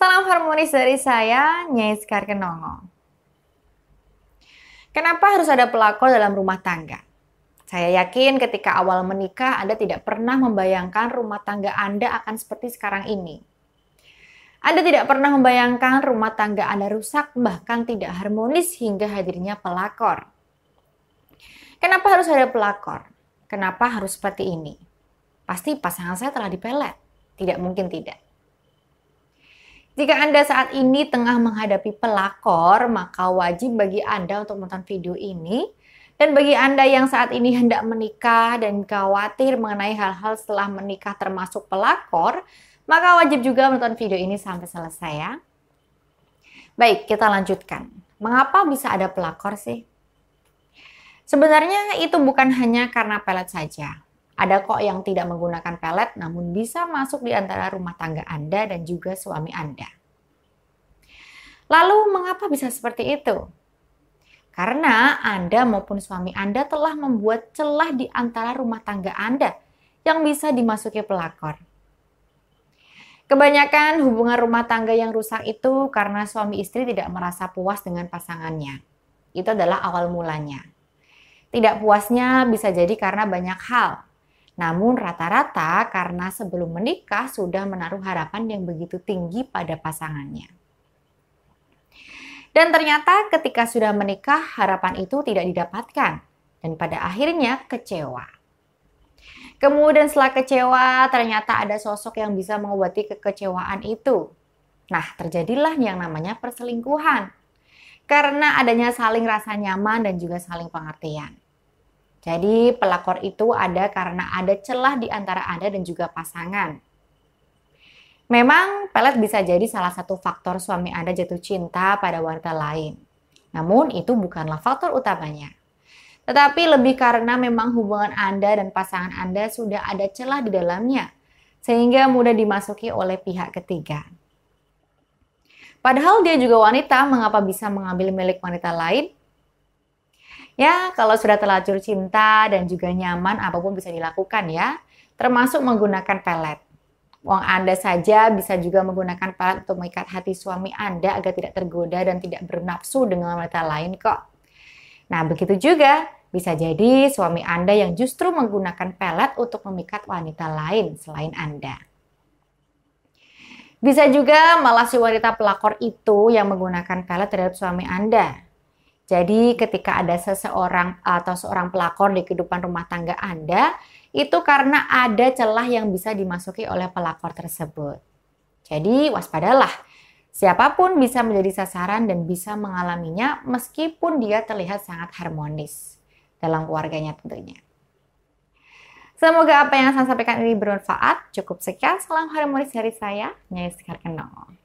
Salam harmonis dari saya, Nyai Sekar Kenongo. Kenapa harus ada pelakor dalam rumah tangga? Saya yakin ketika awal menikah Anda tidak pernah membayangkan rumah tangga Anda akan seperti sekarang ini. Anda tidak pernah membayangkan rumah tangga Anda rusak bahkan tidak harmonis hingga hadirnya pelakor. Kenapa harus ada pelakor? Kenapa harus seperti ini? Pasti pasangan saya telah dipelet. Tidak mungkin tidak. Jika Anda saat ini tengah menghadapi pelakor, maka wajib bagi Anda untuk menonton video ini. Dan bagi Anda yang saat ini hendak menikah dan khawatir mengenai hal-hal setelah menikah termasuk pelakor, maka wajib juga menonton video ini sampai selesai ya. Baik, kita lanjutkan. Mengapa bisa ada pelakor sih? Sebenarnya itu bukan hanya karena pelet saja. Ada kok yang tidak menggunakan pelet namun bisa masuk di antara rumah tangga Anda dan juga suami Anda. Lalu mengapa bisa seperti itu? Karena Anda maupun suami Anda telah membuat celah di antara rumah tangga Anda yang bisa dimasuki pelakor. Kebanyakan hubungan rumah tangga yang rusak itu karena suami istri tidak merasa puas dengan pasangannya. Itu adalah awal mulanya. Tidak puasnya bisa jadi karena banyak hal, namun rata-rata karena sebelum menikah sudah menaruh harapan yang begitu tinggi pada pasangannya. Dan ternyata ketika sudah menikah harapan itu tidak didapatkan dan pada akhirnya kecewa. Kemudian setelah kecewa ternyata ada sosok yang bisa mengobati kekecewaan itu. Nah terjadilah yang namanya perselingkuhan. Karena adanya saling rasa nyaman dan juga saling pengertian. Jadi pelakor itu ada karena ada celah di antara Anda dan juga pasangan. Memang pelet bisa jadi salah satu faktor suami Anda jatuh cinta pada wanita lain. Namun itu bukanlah faktor utamanya. Tetapi lebih karena memang hubungan Anda dan pasangan Anda sudah ada celah di dalamnya, sehingga mudah dimasuki oleh pihak ketiga. Padahal dia juga wanita, mengapa bisa mengambil milik wanita lain? Ya, kalau sudah terlanjur cinta dan juga nyaman, apa pun bisa dilakukan ya. Termasuk menggunakan pelet. Uang Anda saja bisa juga menggunakan pelet untuk mengikat hati suami Anda agar tidak tergoda dan tidak bernafsu dengan wanita lain kok. Nah, begitu juga bisa jadi suami Anda yang justru menggunakan pelet untuk memikat wanita lain selain Anda. Bisa juga malah si wanita pelakor itu yang menggunakan pelet terhadap suami Anda. Jadi ketika ada seseorang atau seorang pelakor di kehidupan rumah tangga Anda, itu karena ada celah yang bisa dimasuki oleh pelakor tersebut. Jadi waspadalah. Siapa pun bisa menjadi sasaran dan bisa mengalaminya meskipun dia terlihat sangat harmonis dalam keluarganya tentunya. Semoga apa yang saya sampaikan ini bermanfaat. Cukup sekian, salam harmonis dari saya, Nyai Sekar Kenong.